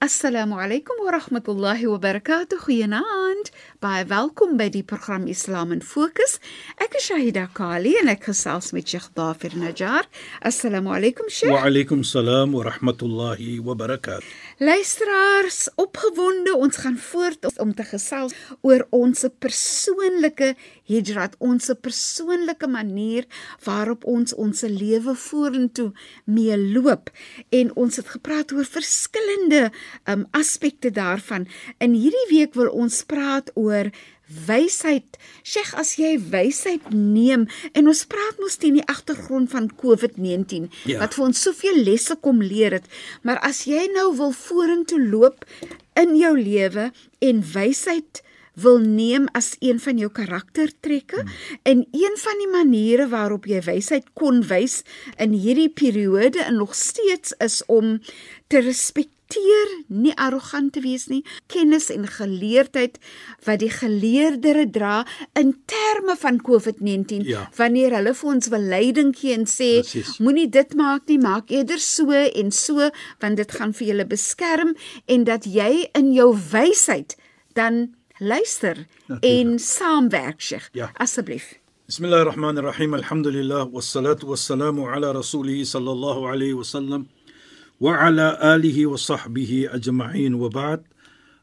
Assalamu alaykum wa rahmatullahi wa barakatuh. Goeienaand. Baie welkom by die program Islam in Fokus. Ek is Shahida Kali en ek gesels met Sheikh Dafir Najjar. Assalamu alaykum Sheikh. Wa alaykum salaam wa rahmatullahi wa barakatuh. Luisteraars, opgewonde, ons gaan voort om te gesels oor ons persoonlike hijrat, ons persoonlike manier waarop ons ons lewe vorentoe mee loop. En ons het gepraat oor verskillende um aspekte daarvan. In hierdie week wil ons praat oor wysheid. Sheikh, as jy wysheid neem en ons praat mos teen die agtergrond van COVID-19 Ja. wat vir ons soveel lesse kom leer het, maar as jy nou wil vorentoe loop in jou lewe en wysheid wil neem as een van jou karaktertrekke hmm. en een van die maniere waarop jy wysheid kon wys in hierdie periode en nog steeds is om te respekteer nie arrogant te wees nie. Kennis en geleerdheid wat die geleerdere dra in terme van COVID-19 Ja. wanneer hulle vir ons wil leiding gee en sê moenie dit maak nie maak eerder so en so want dit gaan vir julle beskerm en dat jy in jou wysheid dan luister en saamwerk Sheikh. Ja. asseblief. Bismillahir Rahmanir Rahim. Alhamdulillah. Wassalatu wassalamu ala rasulih sallallahu alayhi wasallam wa ala alihi wa sahbihi ajma'in wa ba'd.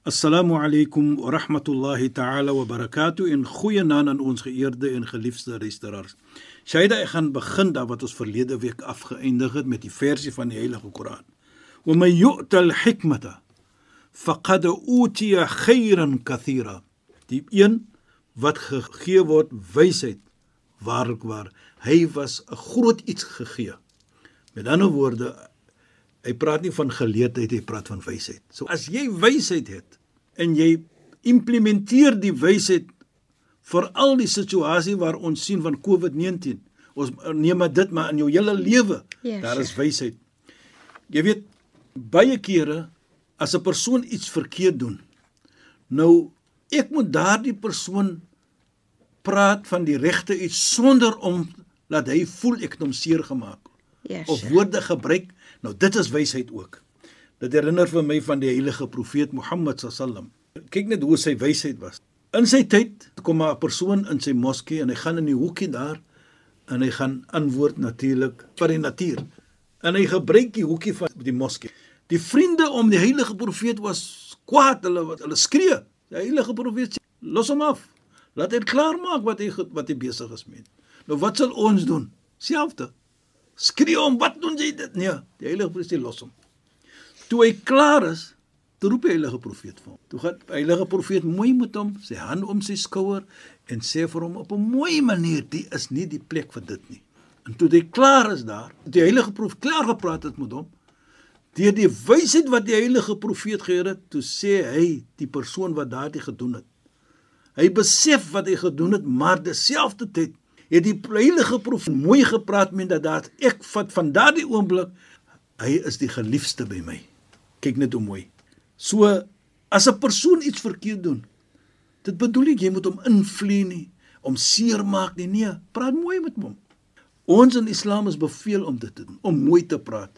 Assalamu alaykum wa rahmatullahi ta'ala wa barakatuh in goeie naam aan ons geëerde en geliefde luisteraars. Shaida, ek gaan begin daar wat ons verlede week afgeëindig het met die versie van die Heilige Koran. Wa may yu'tal hikmata faqad utiya khairan kathira. Die een wat gegee word wysheid waarlik waar hy was 'n groot iets gegee. Met ander woorde hy praat nie van geleerdheid, hy praat van wysheid. So as jy wysheid het en jy implementeer die wysheid vir al die situasie waar ons sien van COVID-19. Ons neem maar dit maar in jou hele lewe. Ja, daar is wysheid. Jy weet baie kere as 'n persoon iets verkeerd doen. Nou ek moet daardie persoon praat van die regte iets sonder om laat hy voel ek het hom seer gemaak ja of woorde gebruik. Nou dit is wysheid ook. Dit herinner vir my van die heilige profeet Mohammed sallam. Kyk net hoe sy wysheid was. In sy tyd kom 'n persoon in sy moskee en hy gaan in die hoekie daar en hy gaan antwoord natuurlik vir die natuur. En hy gebruik die hoekie van die moskee. Die vriende om die heilige profeet was kwaad, hulle wat hulle skree. Die heilige profeet sê, los hom af. Laat hy klaar maak wat hy wat hy besig is met. Nou wat sal ons doen? Selfde. Skree hom, wat doen jy dit? Nee, die heilige profeet sê los hom. Toe hy klaar is, toe roep die heilige profeet vir hom. Toe gaan die heilige profeet mooi met hom, sy hand om sy skouer en sê vir hom op 'n mooi manier, "Die is nie die plek vir dit nie." En toe hy klaar is daar, die heilige profeet klaar gepraat het met hom, deur die wysheid wat die heilige profeet gee het, toe sê hy die persoon wat daardie gedoen het. Hy besef wat hy gedoen het, maar terselfdertyd het die heilige profeet mooi gepraat met dat daar ek vat van daardie oomblik hy is die geliefde by my. Kyk net hoe mooi. So as 'n persoon iets verkeerd doen, dit bedoel ek jy moet hom invlie nie, om seermaak nie. Nee, praat mooi met hom. Ons in Islam is beveel om dit te doen, om mooi te praat.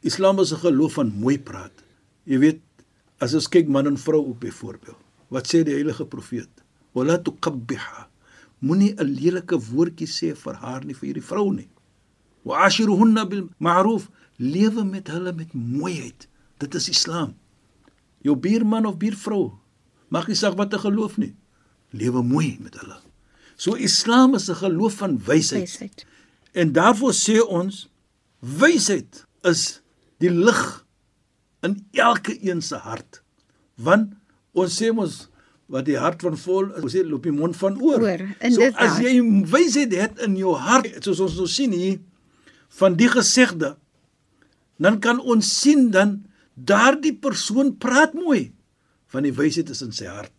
Islam is 'n geloof van mooi praat. Jy weet, as ons kyk man en vrou ook byvoorbeeld. Wat sê die heilige profeet? Wala tuqabbiha. Moenie 'n lelike woordjie sê vir haar nie vir hierdie vrou nie. Wa ashiruhunna bil ma'ruf. Lewe met hulle met mooiheid. Dit is Islam. Jou buurman of buurvrou, mag nie saak wat 'n geloof nie. Lewe mooi met hulle. So Islam is 'n geloof van wysheid. wysheid En daarvoor sê ons wysheid is die lig in elke een se hart. Want ons sê mos wat die hart van vol is, sê loop die mond van oor. Oor, so as jy wysheid het in jou hart, soos ons nou sien hier van die gesegde, dan kan ons sien dan daardie persoon praat mooi van die wysheid is in sy hart.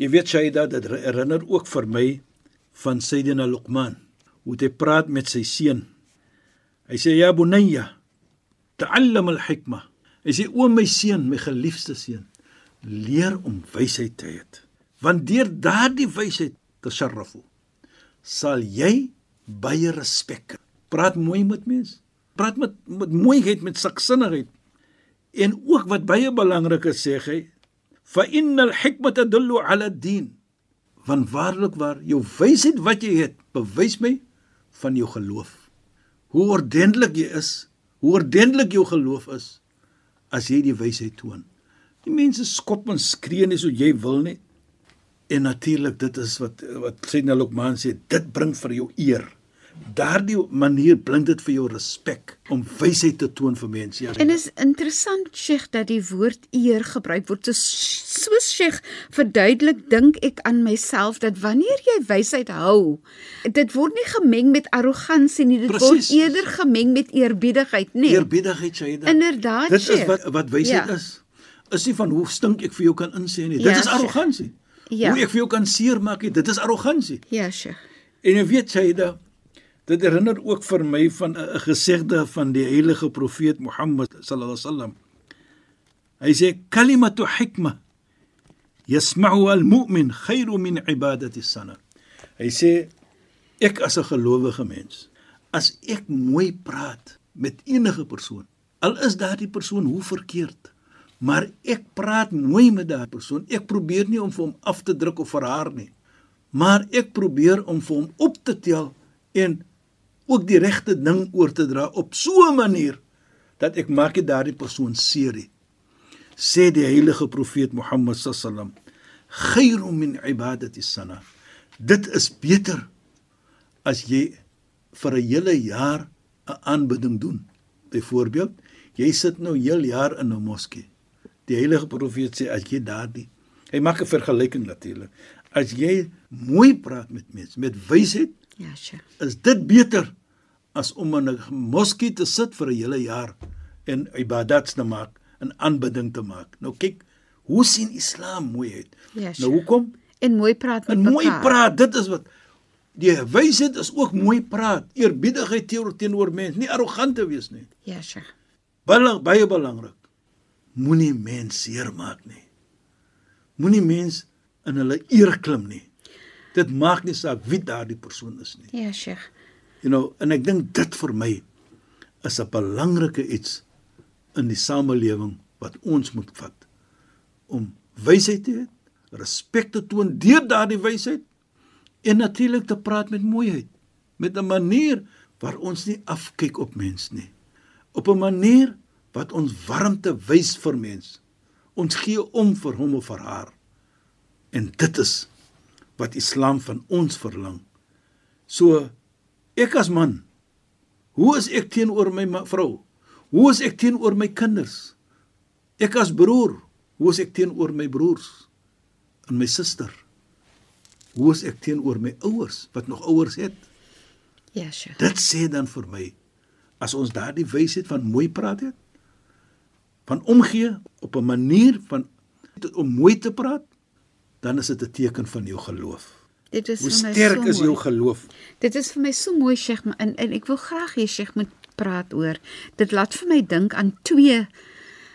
Jy weet Shaida, dit herinner ook vir my van Sayyidina Luqman, hoe hy praat met sy seun. Hy sê ja bunayya, ta'allam al-hikma. Hy sê o my seun, my geliefde seun, leer om wysheid te hê. Want deur daardie wysheid te sharrafu, sal jy baie respek. Praat mooi met mense. Praat met met mooiheid, met saksinnigheid. En ook wat baie belangrik is sê hy, fa innal hikmata tadullu ala ad-din. Want waarlik waar jou wysheid wat jy het, bewys my van jou geloof. Hoe ordentlik jy is, hoe ordentlik jou geloof is as jy die wysheid toon. Die mense skop en skree nie so jy wil nie. En natuurlik dit is wat wat Sayyidina Luqman sê, dit bring vir jou eer. Daardie manier bring dit vir jou respek om wysheid te toon vir mense. Ja, En is interessant Sheikh dat die woord eer gebruik word. So soos Sheikh verduidelik, dink ek aan myself dat wanneer jy wysheid hou, dit word nie gemeng met arrogansie nie, dit Precies. word eerder gemeng met eerbiedigheid, nê? Nee. Eerbiedigheid Shaida. Inderdaad, Dit is Sheikh. wat wat wysheid Ja. is. Is nie van hoe stink ek vir jou kan insê nie. Dit Ja, is Sheikh. Ja. Hoe ek vir jou kan seermaak, dit is arrogansie. Ja, Sheikh. En jy weet Shaida, dit herinner ook vir my van 'n 'n gesegde van die heilige profeet Mohammed sallallahu alaihi wasallam. Hy sê kalimatu hikma yasma'u al-mu'min khairu min ibadati sana. Hy sê ek as 'n gelowige mens, as ek mooi praat met enige persoon, al is daardie persoon hoe verkeerd, maar ek praat mooi met daardie persoon. Ek probeer nie om vir hom af te druk of vir haar nie, maar ek probeer om vir hom op te tel en ook die regte ding oor te dra op so 'n manier dat ek maak nie daardie persoon seer nie. Sê die heilige profeet Mohammed sallam, "Khairu min ibadati sana." Dit is beter as jy vir 'n hele jaar 'n aanbidding doen. Byvoorbeeld, jy sit nou heel jaar in 'n moskee. Die heilige profeet sê as jy daardie hy maak 'n vergelyking natuurlik. As jy mooi praat met mense met wysheid, Ja, Sheikh. is dit beter as om in 'n moskee te sit vir 'n hele jaar en ibadats te maak en aanbidding te maak. Nou kyk, hoe sien Islam mooi uit? Ja, nou Sheikh. hoekom? En mooi praat met En mooi mekaar. praat, dit is wat die wysheid is ook mooi praat, eerbiedigheid teenoor teenoor mense, nie arrogant te wees nie. Ja, Sheikh. Baie baie belangrik. Moenie mens seermaak nie. Moenie mens in hulle eer klim nie. Dit maak nie saak wie daardie persoon is nie. Ja, Sheikh. You know, en ek dink dit vir my is 'n belangrike iets in die samelewing wat ons moet vat om wysheid te hê, respek te toon deur daardie wysheid en natuurlik te praat met mooiheid, met 'n manier waar ons nie afkyk op mens nie. Op 'n manier wat ons warmte wys vir mens. Ons gee om vir hom of vir haar. En dit is wat Islam van ons verlang. So ek as man, hoe is ek teenoor my vrou? Hoe is ek teenoor my kinders? Ek as broer, hoe is ek teenoor my broers en my suster? Hoe is ek teenoor my ouers wat nog ouers het? Ja, Sheikh. Dit sê dan vir my as ons daardie wysheid van mooi praat het, van omgee op 'n manier van om mooi te praat, dan is dit 'n teken van jou geloof. Dit is Hoe vir my sterk so is jou geloof? Dit is vir my so mooi Sheikh maar- en, en ek wil graag hê Sheikh moet praat oor. Dit laat vir my dink aan twee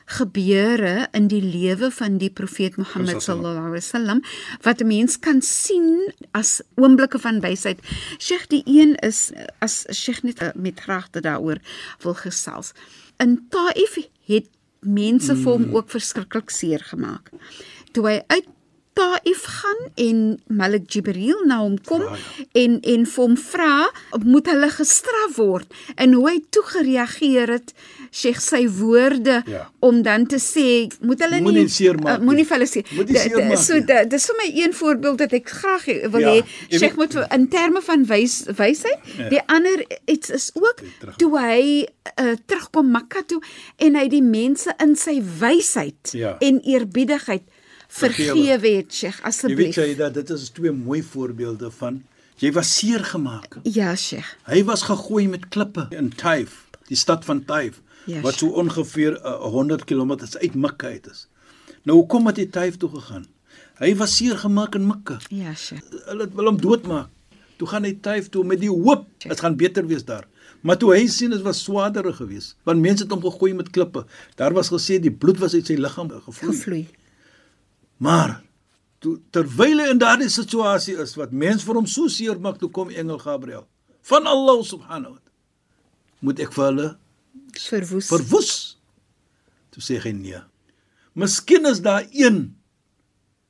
gebeure in die lewe van die profeet Mohammed sallallahu alaihi wasallam wat 'n mens kan sien as oomblikke van wysheid. Sheikh die een is as Sheikh net uh, met graagte daaroor wil gesels. In Taif het mense vir hom ook verskriklik seer gemaak. Toe hy uit Taif gaan en Malik Jibril na hom kom Ah, ja. en en vir hom vra moet hulle gestraf word en hoe hy toe gereageer het Sheikh sy woorde Ja. om dan te sê moet hulle nie uh, moenie nie. vir hulle sê so dis vir my een voorbeeld dat ek graag wil Ja, hê Sheikh moet in terme van wys wysheid Ja. die ander iets is ook toe hy uh, terugkom Makka toe en hy die mense in sy wysheid Ja. en eerbiedigheid vergewe het, Sheikh, Jy weet asseblief. jy dat dit is twee mooi voorbeelde van jy was seer gemaak. Ja, Sheikh. Hy was gegooi met klippe in Taif, die stad van Taif, Ja, wat so ongeveer uh, 100 km uit Mekka uit is. Nou hoekom het hy Taif toe gegaan? Hy was seer gemaak in Mekka. Ja, Sheikh. Hulle wil hom doodmaak. Toe gaan hy Taif toe met die hoop dit gaan beter wees daar. Maar toe hy sien dit was swaarder geweest, want mense het hom gegooi met klippe. Daar was gesê die bloed was uit sy liggaam gevloei. Gevloei. Maar toe terwyl hy in daardie situasie is wat mens vir hom so seer maak, toe kom engel Gabriël van Allah subhanahu wa ta'ala. Moet ek vir hulle Verwoes. verwoes? Toe sê hy nee. Miskien is daar een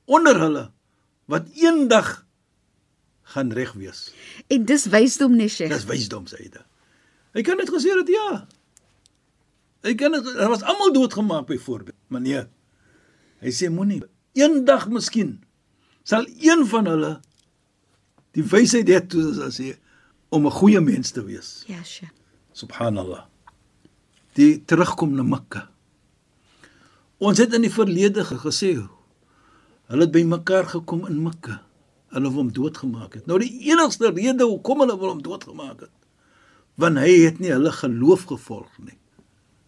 onder hulle wat eendag gaan reg wees. En dis wysdom, nee, Sheikh. Dis wysdom sê hy. Hy kan dit gesê het ja. Hy kan dit hulle was almal doodgemaak byvoorbeeld. Maar nee. Hy sê moenie eendag miskien sal een van hulle die wysheid hê toe as hy om 'n goeie mens te wees. Ja, Sheikh. Subhanallah. Die terugkom na Mekka. Ons het in die verlede ge- gesê hulle het bymekaar gekom in Mekka. Hulle wou hom doodgemaak het. Nou die enigste rede hoekom hulle wil hom doodgemaak het, want hy het nie hulle geloof gevolg nie.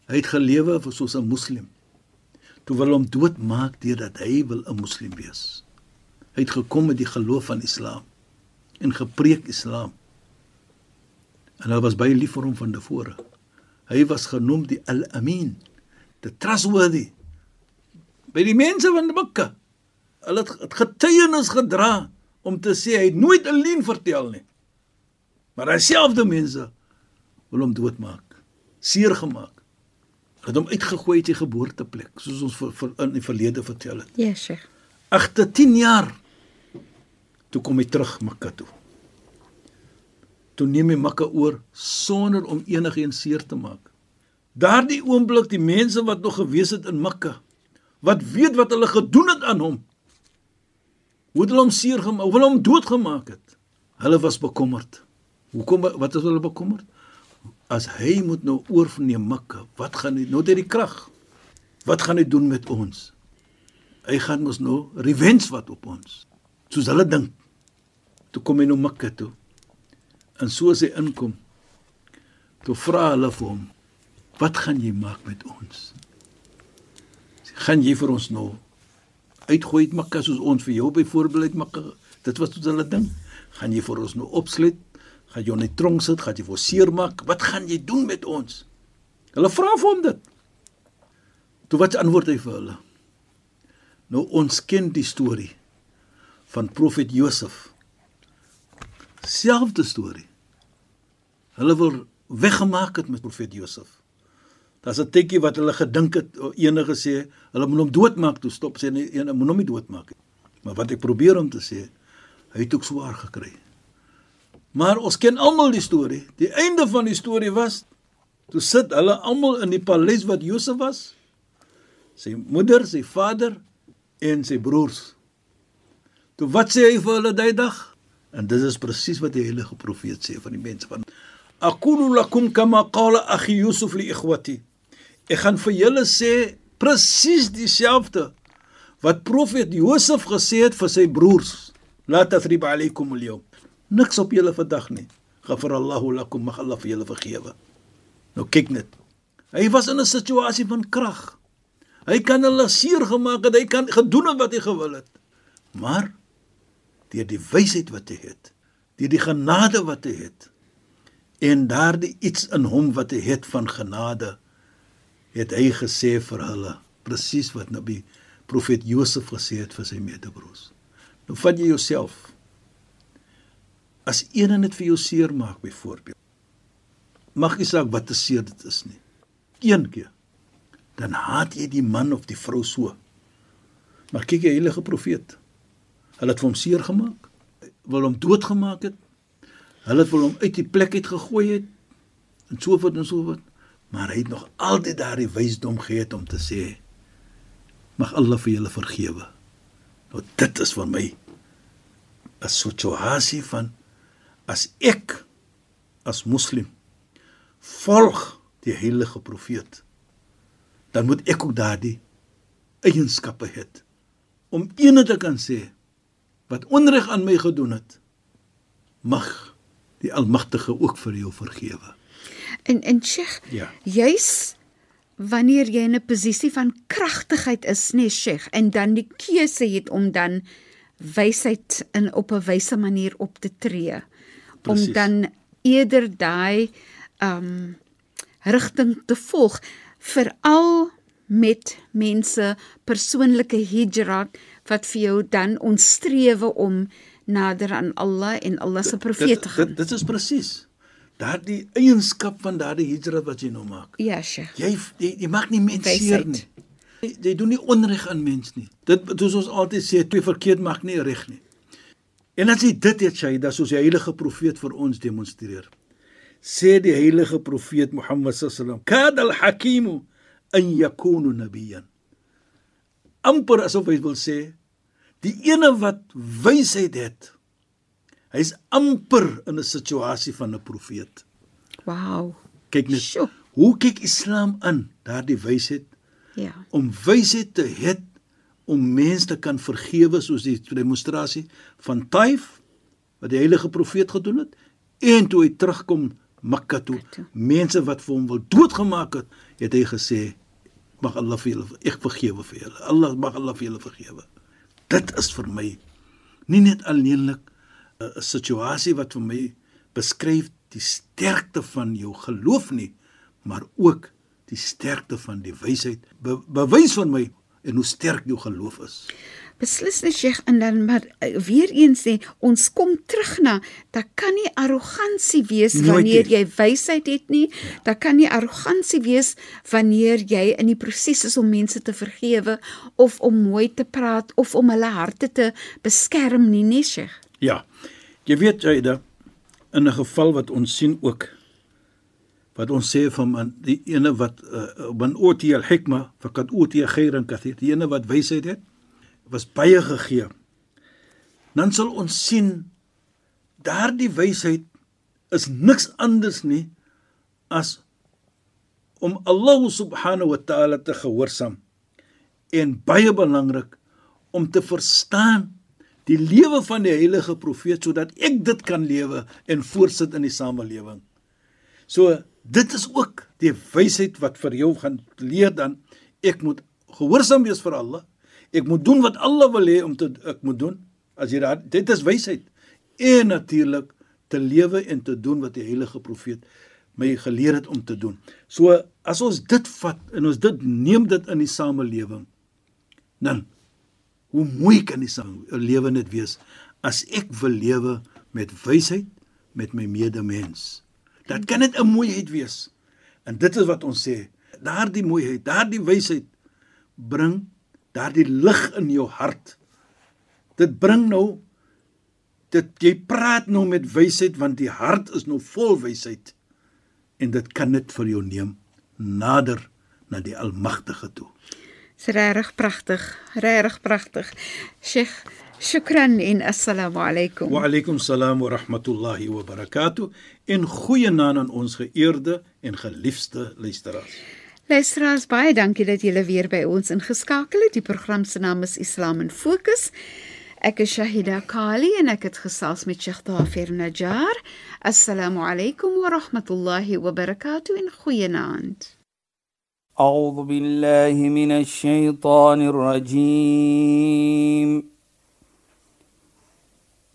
Hy het gelewe soos 'n moslim. Toe wil hom doodmaak deurdat hy wil 'n moslim wees. Hy het gekom met die geloof van Islam en gepreek Islam. En hulle was baie lief vir hom van tevore. Hy was genoem die Al-Amin, the trustworthy. By die mense van Mekka. Hulle het het getuienis gedra om te sê hy het nooit 'n leuen vertel nie. Maar dieselfde mense wil hom doodmaak, seer gemaak. Het hom uitgegooi uit sy geboorteplek, soos ons vir, vir, in die verlede vertel het. Ja, Sheikh. Agter 10 jaar toe kom hy terug Mekka toe. Toe neem hy Mekka oor sonder om enigiets seer te maak. Daardie oomblik die mense wat nog gewees het in Mekka, wat weet wat hulle gedoen het aan hom. Hoe het hulle hom seer gemaak, hoe hulle hom doodgemaak het. Hulle was bekommerd. Hoekom wat is hulle bekommerd? As hy moet nou oorneem Mekka, wat gaan hy nou hy die krag? Wat gaan hy doen met ons? Hy gaan mos nou revenge wat op ons. Soos hulle dink. Toe kom hy nou Mekka toe. En so as hy inkom, toe vra hulle vir hom, "Wat gaan jy maak met ons?" Sê, "Gaan jy vir ons nou uitgooi uit Mekka soos ons vir jou byvoorbeeld Mekka?" Dit was wat hulle dink. "Gaan jy vir ons nou opsluit? Gaan jy in die tronk sit? Gaan jy vir ons seermaak? Wat gaan jy doen met ons?" Hulle vra vir hom dit. Toe wat antwoord hy vir hulle? Nou ons ken die storie van profet Josef. Selfde storie. Hulle wil weggemaak het met profet Josef. Daar's 'n tikkie wat hulle gedink het enige sê, hulle moet hom doodmaak, toe stop sê nee, een moet hom nie doodmaak nie. Maar wat ek probeer om te sê, hy het ook swaar gekry. Maar ons ken almal die storie. Die einde van die storie was toe sit hulle almal in die paleis wat Josef was. Sy moeder, sy vader en sy broers. Toe wat sê hy vir hulle daai dag? En dit is presies wat die heilige profeet sê van die mense van Aqulu lakum kama qala akhi Yusuf li ikhwati. Ek gaan vir julle sê presies dieselfde wat profeet Josef gesê het vir sy broers. La tathrib alaykum al-yawm. Niks op julle vandag nie. Ghafar Allahu lakum, mag Allah vir julle vergewe. Nou kyk net. Hy was in 'n situasie van krag. Hy kan hulle seer gemaak het, hy kan gedoen het wat hy gewil het. Maar deur die wysheid wat hy het, deur die genade wat hy het en daardie iets in hom wat hy het van genade, het hy gesê vir hulle presies wat Nabi profeet Josef gesê het vir sy medebroers. Nou vat jy jouself as een net vir jou seer maak byvoorbeeld. Mag nie saak wat 'n seer dit is nie. Een keer dan haat jy die man of die vrou so. Maar kyk die heilige profeet. Hulle het hom seer gemaak, wil hom doodgemaak het. Hulle wil hom uit die plek uit gegooi het en so voort en so voort. Maar hy het nog altyd daardie wysdom gehad om te sê: Mag Allah vir julle vergewe. Nou dit is vir my 'n situasie van as ek as moslim volg die heilige profeet dan moet ek ook daardie eienskappe hê om ene te kan sê wat onreg aan my gedoen het, mag die Almagtige ook vir jou vergewe. En en Sheikh, Ja. jy's wanneer jy in 'n posisie van kragtigheid is, nee Sheikh, en dan die keuse het om dan wysheid in op 'n wyse manier op te tree. Presies. Om dan eerder daai um rigting te volg veral met mense persoonlike hijra wat vir jou dan ons strewe om nader aan Allah en Allah se profeet te Dit, gaan. dit, dit is presies daardie eienskap van daardie hijra wat jy nou maak. Ja, Sheikh. Jy jy, jy maak nie mens Wysheid. seer nie. Jy, jy doen nie onreg aan mens nie. Dit soos ons altyd sê, twee verkeerd maak nie reg nie. En as jy dit het Shaida soos die heilige profeet vir ons demonstreer. Sê die heilige profeet Mohammed sallam, "Kad al-hakim an yakunu nabiyyan." amper asof hy wil sê die ene wat wysheid het hy's amper in 'n situasie van 'n profeet Wow. kyk net Sjoe. hoe kyk islam aan daardie wysheid Ja. om wysheid te het om mense te kan vergewe soos die demonstrasie van Taif wat die heilige profeet gedoen het en toe hy terugkom Mekka toe. Mense wat vir hom wil doodgemaak het het hy gesê mag Allah vir julle ek vergewe vir julle. Allah mag Allah vir julle vergewe. Dit is vir my nie net alleenlik 'n 'n situasie wat vir my beskryf die sterkte van jou geloof nie maar ook die sterkte van die wysheid. Be, bewys van my en hoe sterk jou geloof is Beslis nie Sheikh en dan maar uh, weer eens sê ons kom terug na dat kan nie arrogansie wees wanneer nie. jy wysheid het nie. Dat kan nie arrogansie wees wanneer jy in die proses is om mense te vergewe of om mooi te praat of om hulle harte te beskerm nie, nee Sheikh. Ja. Jy weet Jaida, in 'n geval wat ons sien ook wat ons sê van man, die ene wat uh, man ooti al hikma faqad ooti khairan kathir, die ene wat wysheid het, was baie gegee. Dan sal ons sien daardie wysheid is niks anders nie as om Allah subhanahu wa ta'ala te gehoorsaam en baie belangrik om te verstaan die lewe van die heilige profeet sodat ek dit kan lewe en voortsit in die samelewing. So dit is ook die wysheid wat vir jou gaan leer dan ek moet gehoorsaam wees vir Allah. Ek moet doen wat Allah wil hê om te ek moet doen. As jy daar dit is wysheid. En natuurlik te lewe en te doen wat die heilige profeet my geleer het om te doen. So as ons dit vat en ons dit neem dit in die samelewing dan hoe mooi kan die sang lewe net wees as ek wil lewe met wysheid met my medemens. Dit kan net 'n mooiheid wees. En dit is wat ons sê, daardie mooiheid, daardie wysheid bring daardie lig in jou hart. Dit bring nou dit jy praat nou met wysheid want die hart is nou vol wysheid en dit kan net vir jou neem nader na die Almagtige toe. Dis regtig pragtig, regtig pragtig. Sheikh, shukran en assalamu alaykum. Wa alaykum salaam wa rahmatullahi wa barakatuh. En goeie naam aan ons geëerde en geliefde luisteraars. Luisteraars, baie dankie dat julle weer by ons ingeskakel het. Die program se naam is Islam in Fokus. Ek is Shahida Kali en ek het gesels met Sheikh Dafer Najjar. Assalamu alaykum wa rahmatullahi wa barakatuh en goeienaand. أعوذ بالله من الشيطان الرجيم